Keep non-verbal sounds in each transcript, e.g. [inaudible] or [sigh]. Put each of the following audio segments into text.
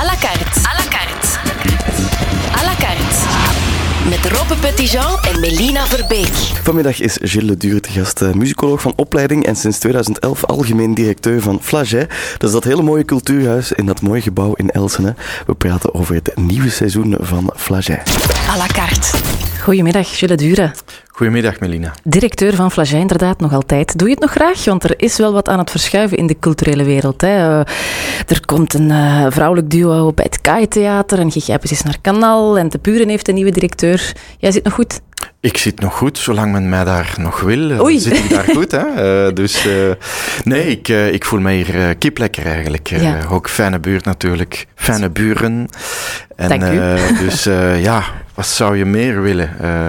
À la carte. À la carte. À la carte. Met Robbe Petitjean en Melina Verbeek. Vanmiddag is Gilles Le Dure te gast, eh, muzikoloog van opleiding en sinds 2011 algemeen directeur van Flaget. Dat is dat hele mooie cultuurhuis in dat mooie gebouw in Elsene. We praten over het nieuwe seizoen van Flaget. À la carte. Goedemiddag, Gilles Dure. Goedemiddag, Melina. Directeur van Flaget, inderdaad, nog altijd. Doe je het nog graag? Want er is wel wat aan het verschuiven in de culturele wereld. Hè. Eh, er komt een eh, vrouwelijk duo bij het KAI-theater en Gigijpes is naar Kanaal en De Buren heeft een nieuwe directeur. Jij zit nog goed? Ik zit nog goed, zolang men mij daar nog wil, eh, Oei. zit ik daar [laughs] goed. Hè? Dus nee, ik, ik voel me hier eh, kiplekker eigenlijk. Ja. Ook fijne buurt natuurlijk, fijne buren. En, Dank u. dus ja, wat zou je meer willen? Eh,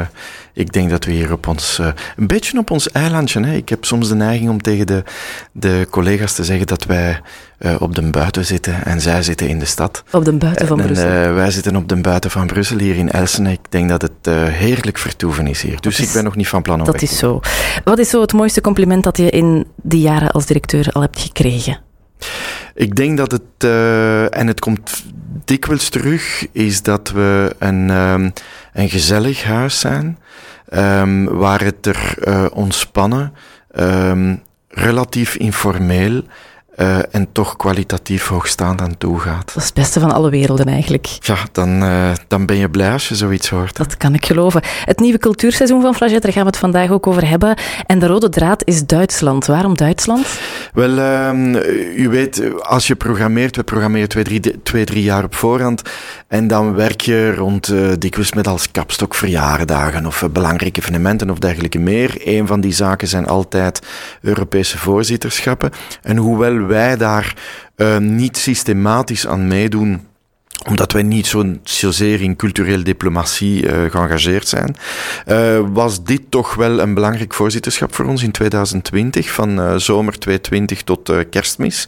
ik denk dat we hier op ons, eh, een beetje op ons eilandje, hè? ik heb soms de neiging om tegen de, de collega's te zeggen dat wij eh, op de buiten zitten en zij zitten in de stad. Op de buiten van En, Brussel. eh, wij zitten op de buiten van Brussel, hier in Elsene. Ik denk dat het heerlijk vertoeven is hier. Dus is- ik ben nog niet van plan om dat is zo. Wat is zo het mooiste compliment dat je in die jaren als directeur al hebt gekregen? Ik denk dat het, en het komt dikwijls terug, is dat we een, ehm, een gezellig huis zijn, ehm, waar het er eh, ontspannen, ehm, relatief informeel eh, en toch kwalitatief hoogstaand aan toe gaat. Dat is het beste van alle werelden eigenlijk. Ja, dan, eh, dan ben je blij als je zoiets hoort. Dat kan ik geloven. Het nieuwe cultuurseizoen van Flaget, daar gaan we het vandaag ook over hebben. En de rode draad is Duitsland. Waarom Duitsland? Wel, ehm, u weet, als je programmeert, we programmeren twee drie, twee, drie jaar op voorhand. En dan werk je rond eh, dikwijls met als kapstok verjaardagen of belangrijke evenementen of dergelijke meer. Een van die zaken zijn altijd Europese voorzitterschappen. En hoewel wij daar eh, niet systematisch aan meedoen omdat wij niet zo, zozeer in culturele diplomatie eh, geëngageerd zijn, eh, was dit toch wel een belangrijk voorzitterschap voor ons in 2020, van eh, zomer 2020 tot kerstmis.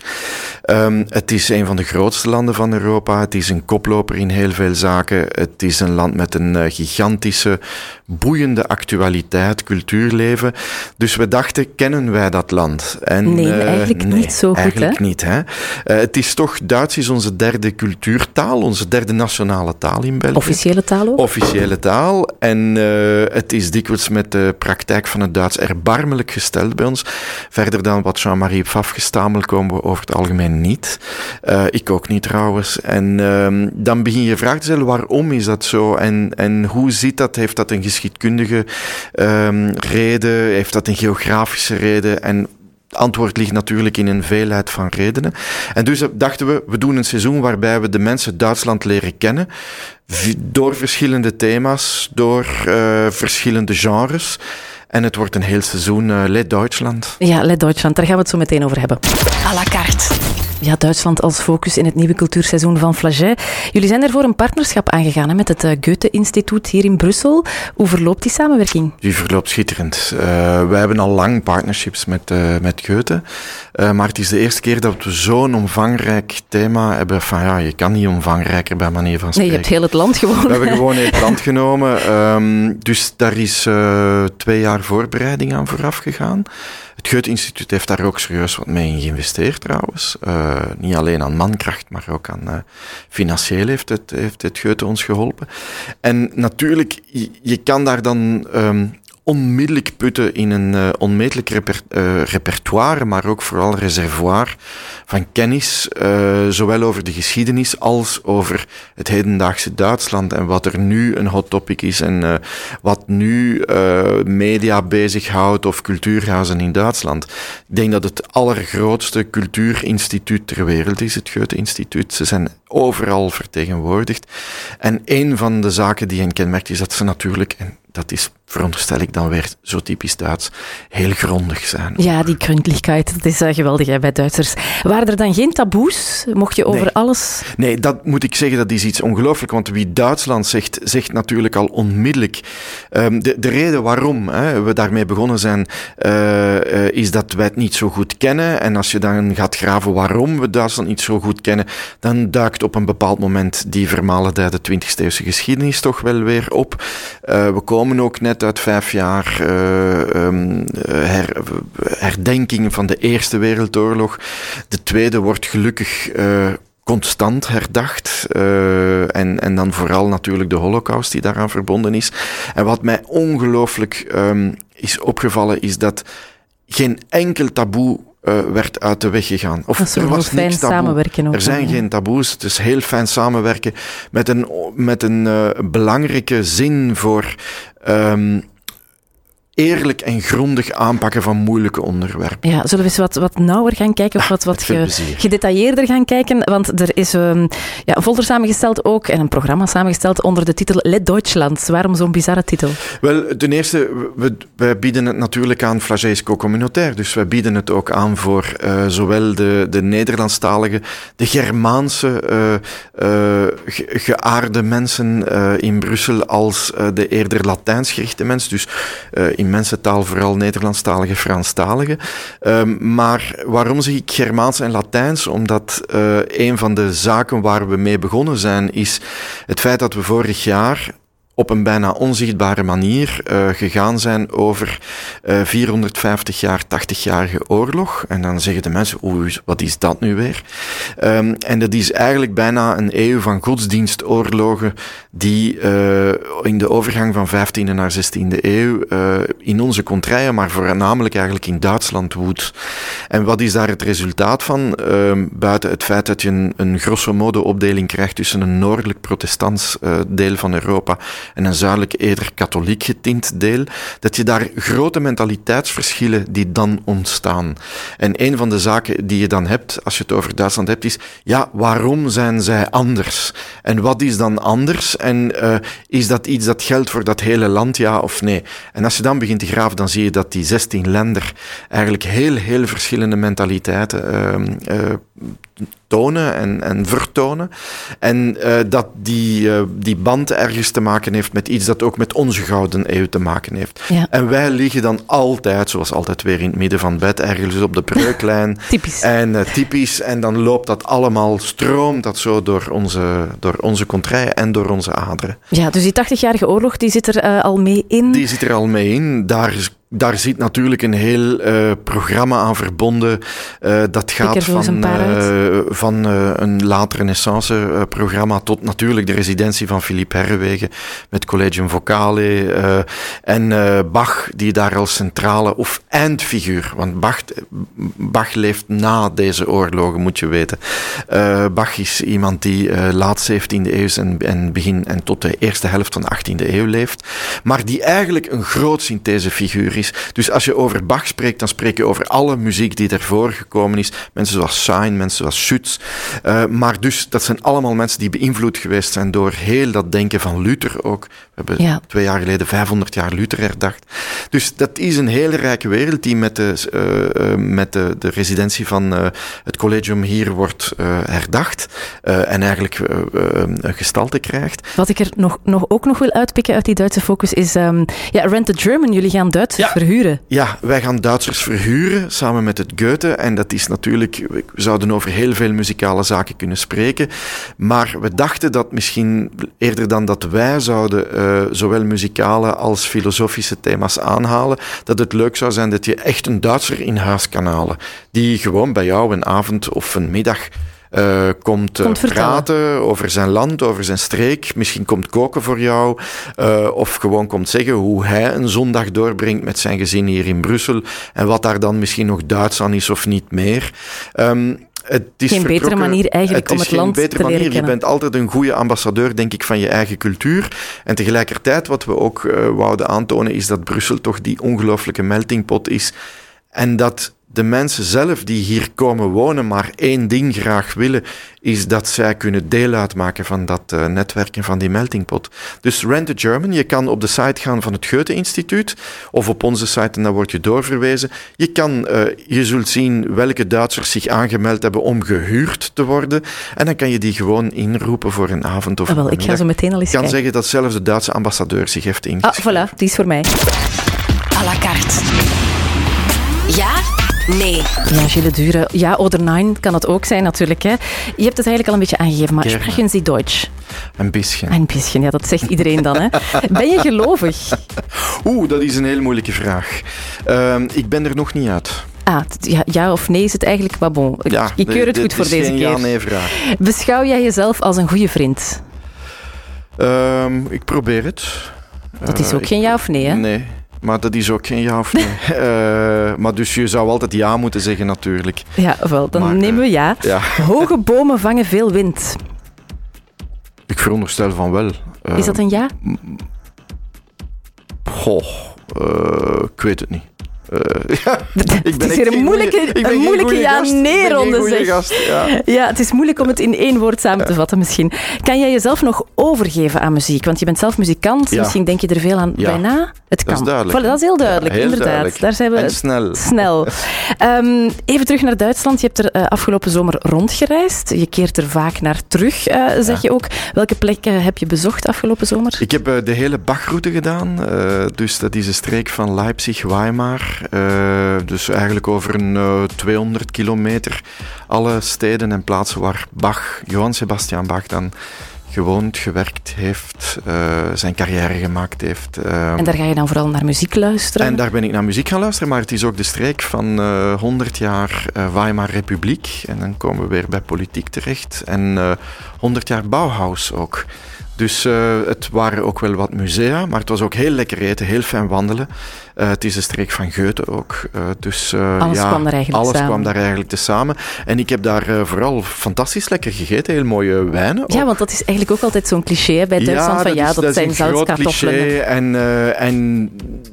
Ehm, het is een van de grootste landen van Europa. Het is een koploper in heel veel zaken. Het is een land met een gigantische, boeiende actualiteit, cultuurleven. Dus we dachten, kennen wij dat land? En, Nee, eigenlijk nee, niet zo goed, Eigenlijk hè? niet, hè? Het is toch, Duits is onze derde cultuurtaal, onze derde nationale taal in België. Officiële taal ook? Officiële taal. En eh, het is dikwijls met de praktijk van het Duits erbarmelijk gesteld bij ons. Verder dan wat Jean-Marie Pfaff gestamel komen we over het algemeen niet. Eh, ik ook niet trouwens. En ehm, dan begin je je vraag te stellen, waarom is dat zo? En, en hoe zit dat? Heeft dat een geschiedkundige ehm, reden? Heeft dat een geografische reden? En het antwoord ligt natuurlijk in een veelheid van redenen. En dus dachten we, we doen een seizoen waarbij we de mensen Duitsland leren kennen. Door verschillende thema's, door eh, verschillende genres. En het wordt een heel seizoen uh, Let Duitsland. Ja, Let Duitsland, daar gaan we het zo meteen over hebben. À la carte. Ja, Duitsland als focus in het nieuwe cultuurseizoen van Flaget. Jullie zijn ervoor een partnerschap aangegaan hè, met het eh, Goethe-instituut hier in Brussel. Hoe verloopt die samenwerking? Die verloopt schitterend. Uh, wij hebben al lang partnerships met, uh, met Goethe. Uh, maar het is de eerste keer dat we zo'n omvangrijk thema hebben. Van ja, je kan niet omvangrijker bij manier van spreken. Nee, je hebt heel het land gewoon. We hebben gewoon heel het land genomen. Um, dus daar is twee jaar voorbereiding aan vooraf gegaan. Het Goethe-instituut heeft daar ook serieus wat mee in geïnvesteerd trouwens. Uh, niet alleen aan mankracht, maar ook aan uh, financieel heeft het, heeft het Goethe ons geholpen. En natuurlijk, je, kan daar dan um, onmiddellijk putten in een uh, onmetelijk uh, repertoire, maar ook vooral reservoir van kennis, uh, zowel over de geschiedenis als over het hedendaagse Duitsland en wat er nu een hot topic is en wat nu media bezighoudt of cultuurhuizen in Duitsland. Ik denk dat het allergrootste cultuurinstituut ter wereld is, het Goethe-instituut. Ze zijn overal vertegenwoordigd. En een van de zaken die hen kenmerkt is dat ze natuurlijk, dat is veronderstel ik dan weer zo typisch Duits, heel grondig zijn. Ja, die gründlichkeit, dat is uh, geweldig hè, bij Duitsers. Waren er dan geen taboes? Mocht je over nee. alles... Nee, dat moet ik zeggen, dat is iets ongelooflijk, want wie Duitsland zegt, zegt natuurlijk al onmiddellijk. Um, de, de reden waarom hè, we daarmee begonnen zijn, uh, uh, is dat wij het niet zo goed kennen. En als je dan gaat graven waarom we Duitsland niet zo goed kennen, dan duikt op een bepaald moment die vermalendijde 20e eeuwse geschiedenis toch wel weer op. We komen ook net uit vijf jaar uh, um, her, herdenking van de Eerste Wereldoorlog. De tweede wordt gelukkig uh, constant herdacht. En, en dan vooral natuurlijk de holocaust die daaraan verbonden is. En wat mij ongelooflijk um, is opgevallen is dat geen enkel taboe uh, werd uit de weg gegaan. Of er was niks taboe. Samenwerken ook er zijn geen taboes. Het is heel fijn samenwerken met een, met een uh, belangrijke zin voor um, eerlijk en grondig aanpakken van moeilijke onderwerpen. Ja, zullen we eens wat, wat nauwer gaan kijken of wat, wat ge, gedetailleerder gaan kijken? Want er is um, ja, een folder samengesteld ook en een programma samengesteld onder de titel Let Deutschland. Waarom zo'n bizarre titel? Wel, ten eerste, we, wij bieden het natuurlijk aan Flagey co-communautaire. Dus wij bieden het ook aan voor uh, zowel de, de Nederlandstalige, de Germaanse uh, uh, ge, geaarde mensen in Brussel als de eerder Latijns gerichte mensen. Dus in in mensentaal vooral Nederlandstalige, Franstalige. Um, maar waarom zeg ik Germaans en Latijns? Omdat uh, een van de zaken waar we mee begonnen zijn, is het feit dat we vorig jaar op een bijna onzichtbare manier uh, gegaan zijn over uh, eh, 450 jaar, 80-jarige oorlog. En dan zeggen de mensen, oeh, wat is dat nu weer? Um, en dat is eigenlijk bijna een eeuw van godsdienstoorlogen die uh, in de overgang van 15e naar 16e eeuw in onze contraien, maar voornamelijk eigenlijk in Duitsland woedt. En wat is daar het resultaat van? Ehm, buiten het feit dat je een, een grosso modo opdeling krijgt tussen een noordelijk protestants deel van Europa en een zuidelijk eerder katholiek getint deel, dat je daar grote mentaliteitsverschillen die dan ontstaan. En een van de zaken die je dan hebt, als je het over Duitsland hebt, is, ja, waarom zijn zij anders? En wat is dan anders? En uh, is dat iets dat geldt voor dat hele land, ja of nee? En als je dan begint te graven, dan zie je dat die 16 landen eigenlijk heel, heel verschillende mentaliteiten uh, uh, tonen en, en vertonen. En uh, dat die, uh, die band ergens te maken heeft met iets dat ook met onze gouden eeuw te maken heeft. Ja. En wij liggen dan altijd, zoals altijd weer in het midden van het bed, ergens op de breuklijn. [laughs] typisch. En uh, typisch. En dan loopt dat allemaal, stroomt dat zo door onze, door onze contraien en door onze aderen. Ja, dus die 80-jarige oorlog, die zit er al mee in? Die zit er al mee in. Daar daar zit natuurlijk een heel uh, programma aan verbonden. Uh, dat gaat van, uh, van een later renaissance-programma tot natuurlijk de residentie van Philippe Herrewegen met Collegium Vocale. en Bach, die daar als centrale of eindfiguur, want Bach, Bach leeft na deze oorlogen, moet je weten. Bach is iemand die laat 17e eeuw en, en begin en tot de eerste helft van de 18e eeuw leeft, maar die eigenlijk een groot synthesefiguur is dus als je over Bach spreekt, dan spreek je over alle muziek die ervoor gekomen is. Mensen zoals Sein, mensen zoals Schütz. Uh, maar dus, dat zijn allemaal mensen die beïnvloed geweest zijn door heel dat denken van Luther ook. We hebben ja. twee jaar geleden 500 jaar Luther herdacht. Dus dat is een hele rijke wereld die met de, uh, uh, met de, de residentie van het collegium hier wordt herdacht. en eigenlijk gestalte krijgt. Wat ik er nog, nog, ook nog wil uitpikken uit die Duitse focus is... Um, ja, Rent the German, jullie gaan Duits ja verhuren? Ja, wij gaan Duitsers verhuren samen met het Goethe. En dat is natuurlijk, we zouden over heel veel muzikale zaken kunnen spreken. Maar we dachten dat misschien eerder dan dat wij zouden uh, zowel muzikale als filosofische thema's aanhalen, dat het leuk zou zijn dat je echt een Duitser in huis kan halen. Die gewoon bij jou een avond of een middag uh, komt, komt praten over zijn land, over zijn streek. Misschien komt koken voor jou. Uh, of gewoon komt zeggen hoe hij een zondag doorbrengt met zijn gezin hier in Brussel. En wat daar dan misschien nog Duits aan is of niet meer. Um, het is geen betere manier eigenlijk om het land te leren manier. Je bent altijd een goede ambassadeur, denk ik, van je eigen cultuur. En tegelijkertijd, wat we ook uh, wouden aantonen, is dat Brussel toch die ongelooflijke meltingpot is. En dat de mensen zelf die hier komen wonen maar één ding graag willen, is dat zij kunnen deel uitmaken van dat uh, netwerk en van die meltingpot. Dus Rent a German, je kan op de site gaan van het Goethe-instituut of op onze site en dan word je doorverwezen. Je, kan, uh, je zult zien welke Duitsers zich aangemeld hebben om gehuurd te worden en dan kan je die gewoon inroepen voor een avond of ah, wel, Ik ga zo meteen al eens Ik kan zeggen dat zelfs de Duitse ambassadeur zich heeft ingeschreven. Ah, voilà, die is voor mij. À la carte. Nee. Ja, Gilles Dure. Ja, Oder Nein kan het ook zijn natuurlijk. Hè. Je hebt het eigenlijk al een beetje aangegeven, maar sprechen Sie Deutsch? Een beetje. Een beetje, ja, dat zegt iedereen dan. Hè. [laughs] Ben je gelovig? Oeh, dat is een heel moeilijke vraag. Uh, ik ben er nog niet uit. Ah, ja, ja of nee is het eigenlijk, maar bon. Ik, Ja, ik keur het goed voor is deze keer. ja-nee-vraag. Beschouw jij jezelf als een goede vriend? Ehm, ik probeer het. Dat is Eh, ook geen ja of nee, hè? Nee, maar dat is ook geen ja of nee. [laughs] Eh, maar dus je zou altijd ja moeten zeggen natuurlijk. Ja, wel, dan Maar, nemen we ja. Ja, [laughs] Hoge bomen vangen veel wind. ik veronderstel van wel. Eh, Is dat een ja? Goh, eh, ik weet het niet. Eh, [laughs] ja, [laughs] ik Het is hier een moeilijke, goeie- een moeilijke goeie zeg. gast, ja. Ja, het is moeilijk om het in één woord samen te vatten misschien. Kan jij jezelf nog overgeven aan muziek? Want je bent zelf muzikant, Ja. misschien denk je er veel aan Ja. bij na. Het kan. Dat is duidelijk. Voilà, dat is heel duidelijk, Ja, heel inderdaad. duidelijk. Daar zijn we En snel. snel. [laughs] Ehm, even terug naar Duitsland. Je hebt er eh, afgelopen zomer rondgereisd. Je keert er vaak naar terug, eh, zeg je ook. Welke plekken heb je bezocht afgelopen zomer? Ik heb de hele Bachroute gedaan. dus dat is een streek van Leipzig, Weimar. Eh, dus eigenlijk over een eh, 200 kilometer. Alle steden en plaatsen waar Bach, Johann Sebastian Bach, dan gewoond, gewerkt heeft, eh, zijn carrière gemaakt heeft. eh, En daar ga je dan vooral naar muziek luisteren? en daar ben ik naar muziek gaan luisteren, maar het is ook de streek van eh 100 jaar eh, Weimar Republiek. En dan komen we weer bij politiek terecht. En eh 100 jaar Bauhaus ook. Dus eh, het waren ook wel wat musea, maar het was ook heel lekker eten, heel fijn wandelen. Eh, het is de streek van Goethe ook. eh, dus, eh, Alles ja, kwam daar eigenlijk alles samen. kwam daar eigenlijk te samen. En ik heb daar vooral fantastisch lekker gegeten, heel mooie wijnen. ook. Ja, want dat is eigenlijk ook altijd zo'n cliché bij Duitsland. van ja, is- dat, is zijn een groot zoutkartoffelen. cliché. En, en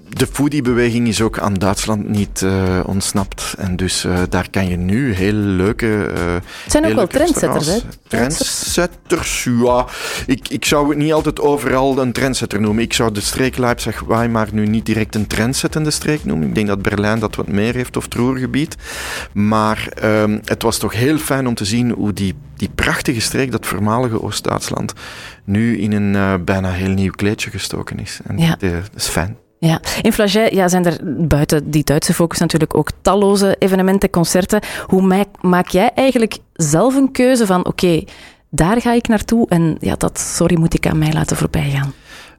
de foodiebeweging is ook aan Duitsland niet ontsnapt. En dus daar kan je nu heel leuke. eh Het zijn ook wel trendsetters, hè? Trendsetters, ja. Ik, ik zou het niet altijd overal een trendsetter noemen. Ik zou de streek Leipzig-Weimar nu niet direct een trendsettende streek noemen. Ik denk dat Berlijn dat wat meer heeft, of het Ruhrgebied. Maar ehm, het was toch heel fijn om te zien hoe die, die prachtige streek, dat voormalige Oost-Duitsland, nu in een eh, bijna heel nieuw kleedje gestoken is. En Ja. dat is fijn. Ja, in Flagey ja, zijn er buiten die Duitse focus natuurlijk ook talloze evenementen, concerten. Hoe maak, maak jij eigenlijk zelf een keuze van oké, daar ga ik naartoe en ja, dat, sorry, moet ik aan mij laten voorbij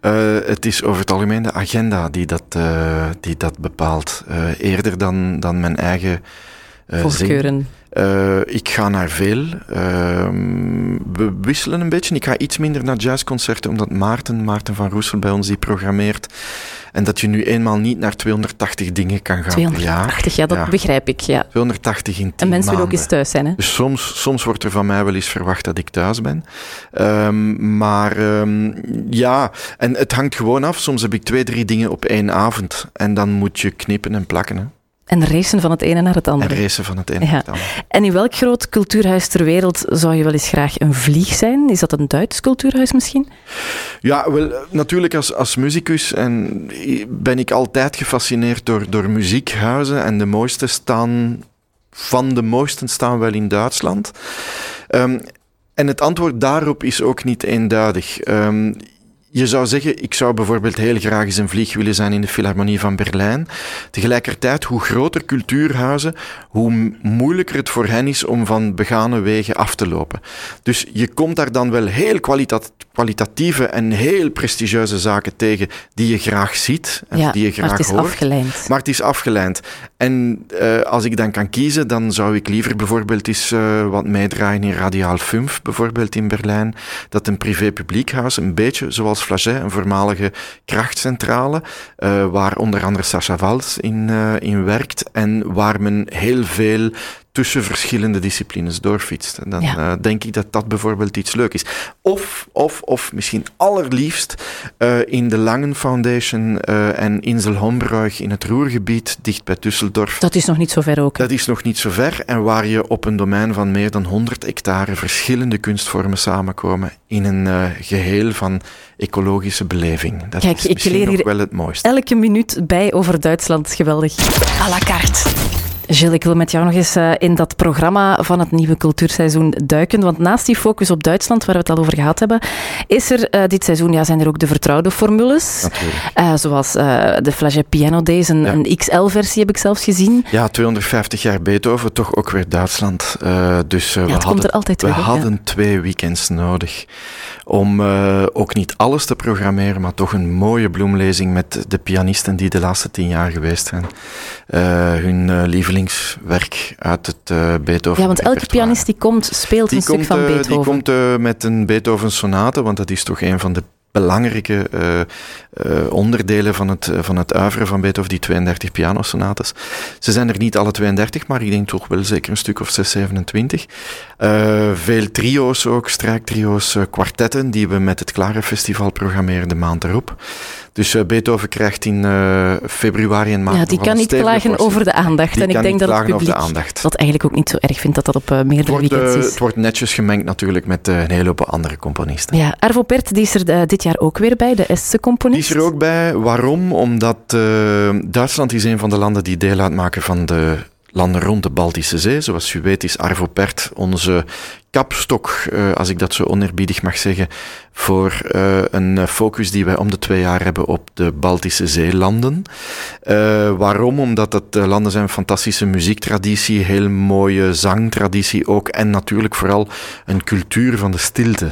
Eh, het is over het algemeen de agenda die dat, eh, die dat bepaalt. Eh, eerder dan, dan mijn eigen. Voorkeuren. Eh, ik ga naar veel. Ehm, we wisselen een beetje. Ik ga iets minder naar jazzconcerten, omdat Maarten, Maarten van Roesel bij ons die programmeert. En dat je nu eenmaal niet naar 280 dingen kan gaan per jaar. 280, ja, dat Ja. begrijp ik. Ja. 280 in 10 En mensen willen ook eens thuis zijn. Hè? Dus soms, soms wordt er van mij wel eens verwacht dat ik thuis ben. Ehm, maar ehm, ja, en het hangt gewoon af. Soms heb ik twee, drie dingen op één avond. En dan moet je knippen en plakken. Hè. En racen van het ene naar het En andere. racen van het een naar het ander. En in welk groot cultuurhuis ter wereld zou je wel eens graag een vlieg zijn? Is dat een Duits cultuurhuis misschien? Ja, wel, natuurlijk als, als muzikus en ben ik altijd gefascineerd door, door muziekhuizen. En de mooiste staan, van de mooisten staan wel in Duitsland. Ehm, en het antwoord daarop is ook niet eenduidig. Ehm, je zou zeggen, ik zou bijvoorbeeld heel graag eens een vlieg willen zijn in de Philharmonie van Berlijn. Tegelijkertijd, hoe groter cultuurhuizen, hoe moeilijker het voor hen is om van begane wegen af te lopen. Dus je komt daar dan wel heel kwalita- kwalitatieve en heel prestigieuze zaken tegen die je graag ziet en ja, die je graag maar het is hoort. afgeleid. Maar het is afgeleid. En eh, als ik dan kan kiezen, dan zou ik liever bijvoorbeeld eens eh, wat meedraaien in Radiaal 5, bijvoorbeeld in Berlijn. Dat een privé-publiekhuis, een beetje zoals Flagey, een voormalige krachtcentrale, eh, waar onder andere Sacha Valls in, eh, in werkt en waar men heel veel tussen verschillende disciplines doorfietst. En dan Ja. eh, denk ik dat dat bijvoorbeeld iets leuk is. Of, of, of misschien allerliefst eh, in de Langen Foundation eh, en Insel Hombruig in het Roergebied, dicht bij Düsseldorf. Dat is nog niet zo ver ook. Dat is nog niet zo ver en waar je op een domein van meer dan 100 hectare verschillende kunstvormen samenkomen in een eh, geheel van ecologische beleving. Dat Kijk, is ik misschien leer hier wel het mooiste. Elke minuut bij over Duitsland, geweldig. à la carte. Gilles, ik wil met jou nog eens eh, in dat programma van het nieuwe cultuurseizoen duiken. Want naast die focus op Duitsland, waar we het al over gehad hebben, is er eh, dit seizoen, ja, zijn er ook de vertrouwde formules. Eh, zoals de Flagey Piano Days, een, Ja. een XL-versie heb ik zelfs gezien. Ja, 250 jaar Beethoven, toch ook weer Duitsland. Dus Ja, we, komt hadden, er altijd we ja. hadden twee weekends nodig om ook niet alles te programmeren, maar toch een mooie bloemlezing met de pianisten die de laatste tien jaar geweest zijn. hun eh, lievelingswerk uit het uh, Beethoven. Ja, want elke pianist die komt, speelt die een komt, stuk van Beethoven. Die komt met een Beethoven sonate, want dat is toch een van de belangrijke uh, uh, onderdelen van het, van het uiveren van Beethoven, die 32 pianosonates. Ze zijn er niet alle 32, maar ik denk toch wel zeker een stuk of 6, 27. Uh, veel trio's ook, strijktrio's, kwartetten, die we met het Klare Festival programmeren de maand erop. Dus uh, Beethoven krijgt in uh, februari en maart. Ja, die kan niet klagen over de aandacht. Die en ik denk dat het publiek dat eigenlijk ook niet zo erg vindt dat dat op uh, meerdere wordt, weekends is. Het wordt netjes gemengd natuurlijk met een hele hoop andere componisten. Ja, Arvo Pert die is er dit jaar ook weer bij, de Estse componist. Die is er ook bij. Waarom? Omdat Duitsland is een van de landen die deel uitmaken van de landen rond de Baltische Zee. Zoals u weet is Arvo Pert onze kapstok, als ik dat zo oneerbiedig mag zeggen, voor uh, een focus die wij om de twee jaar hebben op de Baltische zeelanden. Uh, waarom? Omdat uh, landen zijn fantastische muziektraditie, heel mooie zangtraditie ook en natuurlijk vooral een cultuur van de stilte.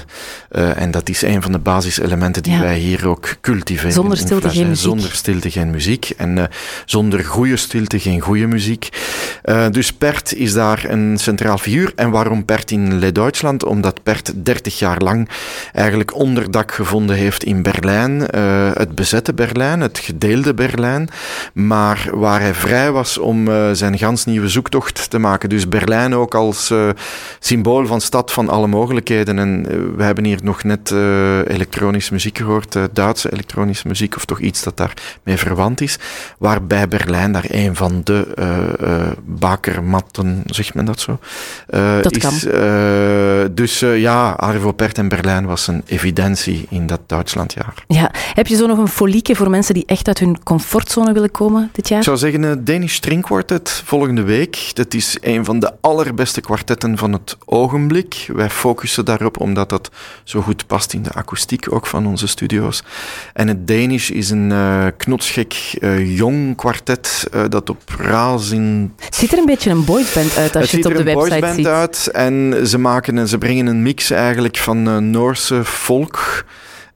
en dat is een van de basiselementen die ja. wij hier ook cultiveren. Zonder stilte geen muziek. Zonder stilte geen muziek en zonder goede stilte geen goede muziek. dus Pert is daar een centraal figuur. En waarom Pert in Duitsland? Omdat Pert 30 jaar lang eigenlijk onderdak gevonden heeft in Berlijn, uh, het bezette Berlijn, het gedeelde Berlijn, maar waar hij vrij was om uh, zijn gans nieuwe zoektocht te maken. Dus Berlijn ook als uh, symbool van stad van alle mogelijkheden. En we hebben hier nog net elektronische muziek gehoord, Duitse elektronische muziek, of toch iets dat daarmee verwant is, waarbij Berlijn daar een van de bakermatten, zegt men dat zo? dat is, kan. Dus ja, Arvo Pert en Berlijn was een evidentie in dat Duitslandjaar. Ja. Heb je zo nog een folieke voor mensen die echt uit hun comfortzone willen komen dit jaar? Ik zou zeggen, het Danish String Quartet volgende week. Dat is een van de allerbeste kwartetten van het ogenblik. Wij focussen daarop omdat dat zo goed past in de akoestiek ook van onze studio's. En het Danish is een uh, knotsgek uh, jong kwartet uh, dat op razing... Het ziet er een beetje een boysband uit als het je het op de website ziet. Het ziet er een boysband uit en ze, maken, ze brengen een mix eigenlijk van Noorse folk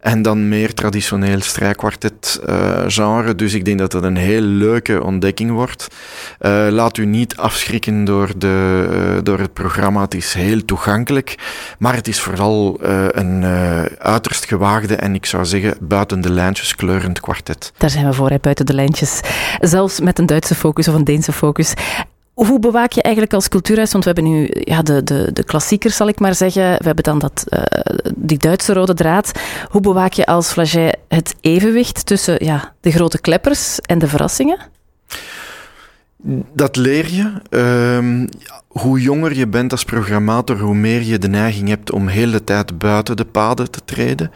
en dan meer traditioneel strijkkwartet uh, genre. Dus ik denk dat dat een heel leuke ontdekking wordt. Uh, laat u niet afschrikken door, de, door het programma. Het is heel toegankelijk. Maar het is vooral een uiterst gewaagde en ik zou zeggen buiten de lijntjes kleurend kwartet. Daar zijn we voor, hè, buiten de lijntjes. Zelfs met een Duitse focus of een Deense focus. Hoe bewaak je eigenlijk als cultuurhuis, want we hebben nu ja, de, de, de klassiekers, zal ik maar zeggen. We hebben dan dat, uh, die Duitse rode draad. Hoe bewaak je als Flaget het evenwicht tussen ja, de grote kleppers en de verrassingen? Dat leer je. Um, hoe jonger je bent als programmator, hoe meer je de neiging hebt om heel de tijd buiten de paden te treden.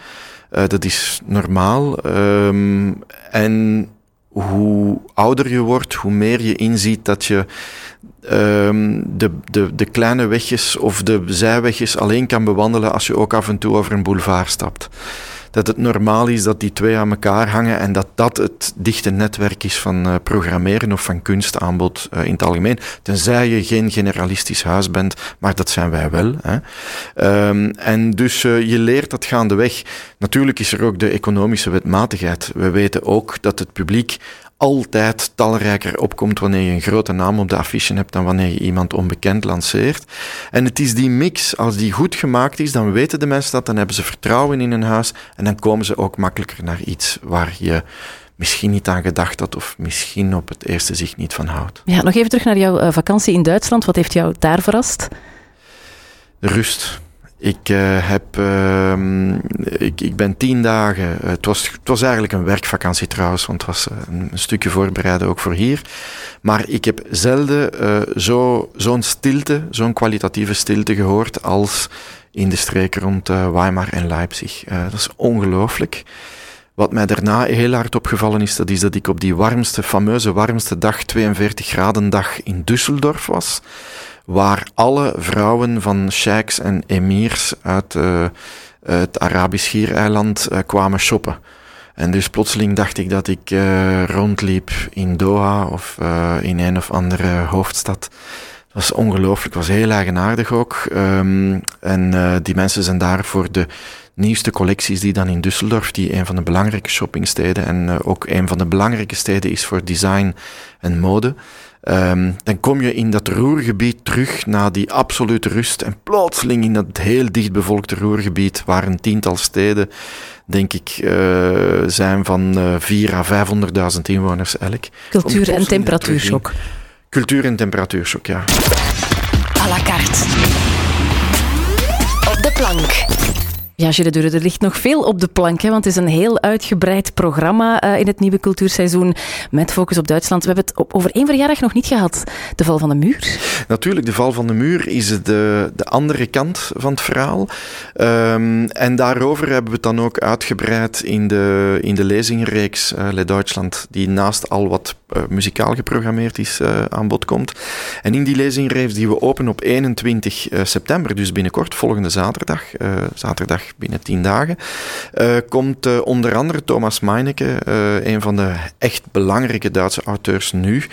Uh, dat is normaal. Um, en hoe ouder je wordt, hoe meer je inziet dat je um, de, de, de kleine wegjes of de zijwegjes alleen kan bewandelen als je ook af en toe over een boulevard stapt. Dat het normaal is dat die twee aan elkaar hangen en dat dat het dichte netwerk is van uh, programmeren of van kunstaanbod uh, in het algemeen. Tenzij je geen generalistisch huis bent, maar dat zijn wij wel. Hè. Um, en dus uh, je leert dat gaandeweg. Natuurlijk is er ook de economische wetmatigheid. We weten ook dat het publiek altijd talrijker opkomt wanneer je een grote naam op de affiche hebt dan wanneer je iemand onbekend lanceert. En het is die mix, als die goed gemaakt is, dan weten de mensen dat, dan hebben ze vertrouwen in hun huis en dan komen ze ook makkelijker naar iets waar je misschien niet aan gedacht had of misschien op het eerste zicht niet van houdt. Ja, nog even terug naar jouw uh, vakantie in Duitsland. Wat heeft jou daar verrast? Rust. Ik, uh, heb, uh, ik, ik ben tien dagen. Het was, het was eigenlijk een werkvakantie trouwens, want het was een, een stukje voorbereiden ook voor hier. Maar ik heb zelden zo, zo'n stilte, zo'n kwalitatieve stilte gehoord als in de streken rond Weimar en Leipzig. dat is ongelooflijk. Wat mij daarna heel hard opgevallen is, dat is dat ik op die warmste, fameuze warmste dag, 42 graden dag in Düsseldorf was waar alle vrouwen van sheiks en emirs uit uh, het Arabisch Schiereiland uh, kwamen shoppen. En dus plotseling dacht ik dat ik uh, rondliep in Doha of in een of andere hoofdstad. Het was ongelooflijk, was heel eigenaardig ook. Um, en die mensen zijn daar voor de nieuwste collecties die dan in Düsseldorf, die een van de belangrijke shoppingsteden en ook een van de belangrijke steden is voor design en mode. Ehm, dan kom je in dat Roergebied terug naar die absolute rust. En plotseling in dat heel dichtbevolkte Roergebied, waar een tiental steden, denk ik, uh, zijn van uh, 4 à 500.000 inwoners elk. Cultuur- en temperatuurshock. Cultuur- en temperatuurshock, ja. À la carte. Op de plank. Ja, Gilles Dure, er ligt nog veel op de plank, hè, want het is een heel uitgebreid programma uh, in het nieuwe cultuurseizoen met focus op Duitsland. We hebben het over één verjaardag nog niet gehad, de val van de muur. Natuurlijk, de val van de muur is de, de andere kant van het verhaal. Um, en daarover hebben we het dan ook uitgebreid in de, in de lezingenreeks uh, Le Duitsland, die naast al wat uh, muzikaal geprogrammeerd is, aan bod komt. En in die lezingenreeks die we openen op 21 september, dus binnenkort, volgende zaterdag, zaterdag binnen tien dagen, komt onder andere Thomas Meineke, een van de echt belangrijke Duitse auteurs nu.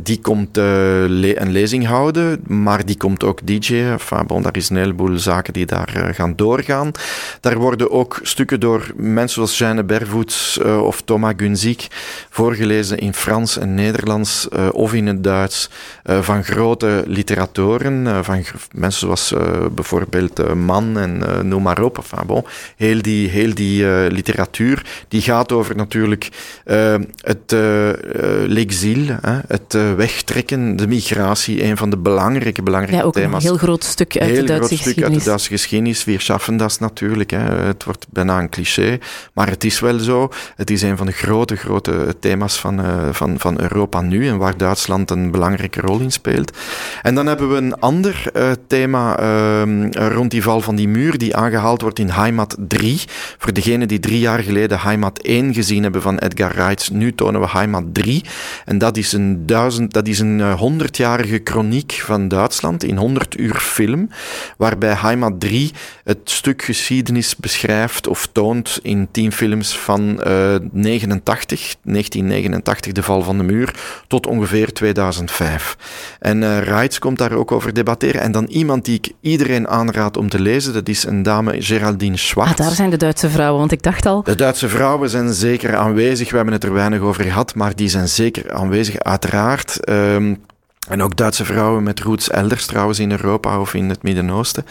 die komt een lezing houden, maar die komt ook DJ'en. Enfin, bon, daar is een heleboel zaken die daar gaan doorgaan. Daar worden ook stukken door mensen zoals Jeanne Bervoets of Thomas Gunzik voorgelezen in Frans en Nederlands of in het Duits van grote literatoren, van mensen zoals bijvoorbeeld Mann en noem maar op. Enfin, bon, heel die, heel die literatuur die gaat over natuurlijk het l'exil, het wegtrekken, de migratie, een van de belangrijke, belangrijke ja, ook thema's. Een heel groot stuk uit heel de Duitse groot geschiedenis. stuk uit de Duitse geschiedenis. We schaffen dat natuurlijk. Hè. Het wordt bijna een cliché, maar het is wel zo. Het is een van de grote, grote thema's van, van, van Europa nu en waar Duitsland een belangrijke rol in speelt. En dan hebben we een ander thema rond die val van die muur die aangehaald wordt in Heimat 3. Voor degenen die drie jaar geleden Heimat 1 gezien hebben van Edgar Reitz, nu tonen we Heimat 3. En dat is een, duizend, dat is een honderdjarige chroniek van Duitsland in 100 uur film, waarbij Heimat 3 het stuk geschiedenis beschrijft of toont in tien films van uh, 89, 1989, de val van de muur, tot ongeveer 2005. En uh, Reitz komt daar ook over debatteren. En dan iemand die ik iedereen aanraad om te lezen, dat is een dame Geraldine Schwartz. Ah, daar zijn de Duitse vrouwen, want ik dacht al... De Duitse vrouwen zijn zeker aanwezig. We hebben het er weinig over gehad, maar die zijn zeker aanwezig, uiteraard. Um, en ook Duitse vrouwen met roots elders, trouwens in Europa of in het Midden-Oosten.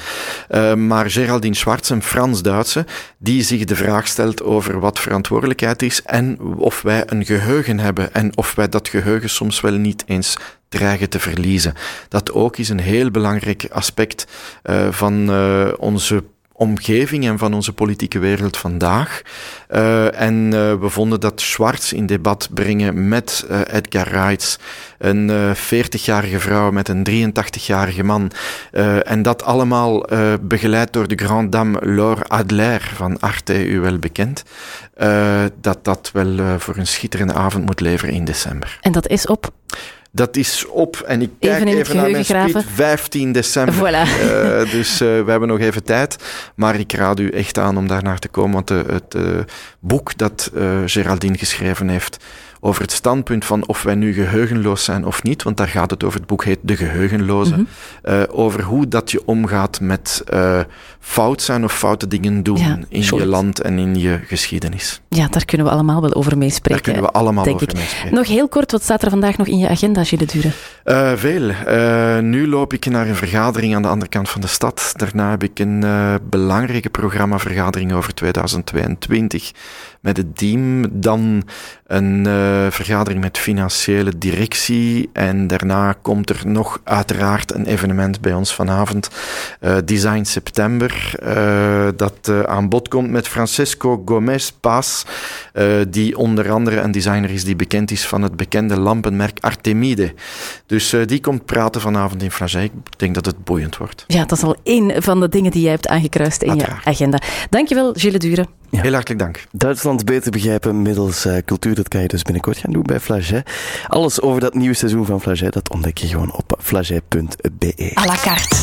Uh, maar Geraldine Schwartz, een Frans-Duitse, die zich de vraag stelt over wat verantwoordelijkheid is en of wij een geheugen hebben en of wij dat geheugen soms wel niet eens dreigen te verliezen. Dat ook is een heel belangrijk aspect uh, van uh, onze omgeving en van onze politieke wereld vandaag. Uh, en uh, we vonden dat Schwartz in debat brengen met uh, Edgar Reitz, een 40-jarige vrouw met een 83-jarige man. en dat allemaal begeleid door de grande dame Laure Adler van Arte, u wel bekend. dat dat wel voor een schitterende avond moet leveren in december. En dat is op? Dat is op en ik kijk even, even naar mijn speed, 15 december. Voilà. Uh, dus uh, we hebben nog even tijd. Maar ik raad u echt aan om daar naar te komen. Want de, het uh, boek dat Geraldine geschreven heeft over het standpunt van of wij nu geheugenloos zijn of niet, want daar gaat het over. Het boek heet De Geheugenloze. Mm -hmm. over hoe dat je omgaat met fout zijn of foute dingen doen ja, in je land en in je geschiedenis. Ja, daar kunnen we allemaal wel over meespreken. Daar kunnen we allemaal denk over ik. meespreken. Nog heel kort, wat staat er vandaag nog in je agenda, Gilles Dure? Uh, veel. Nu loop ik naar een vergadering aan de andere kant van de stad. Daarna heb ik een belangrijke programmavergadering over 2022 met het team. Dan een vergadering met financiële directie. En daarna komt er nog uiteraard een evenement bij ons vanavond. Design September. dat aan bod komt met Francesco Gomez Paz. die onder andere een designer is die bekend is van het bekende lampenmerk Artemide. Dus uh, die komt praten vanavond in Flagey. Ik denk dat het boeiend wordt. Ja, dat is al één van de dingen die jij hebt aangekruist in Uiteraard. je agenda. Dankjewel, Gilles Dure. Ja. Heel hartelijk dank. Duitsland beter begrijpen middels uh, cultuur, dat kan je dus binnenkort gaan doen bij Flagey. Alles over dat nieuwe seizoen van Flagey, dat ontdek je gewoon op flagey.be. À la carte.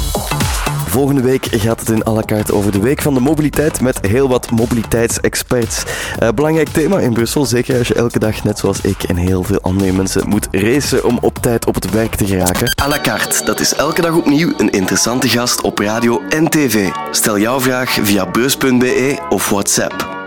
Volgende week gaat het in à la carte over de Week van de Mobiliteit met heel wat mobiliteitsexperts. Uh, belangrijk thema in Brussel, zeker als je elke dag, net zoals ik en heel veel andere mensen, moet racen om op tijd op het werk te geraken. À la carte, dat is elke dag opnieuw een interessante gast op radio en tv. Stel jouw vraag via beurs.be of WhatsApp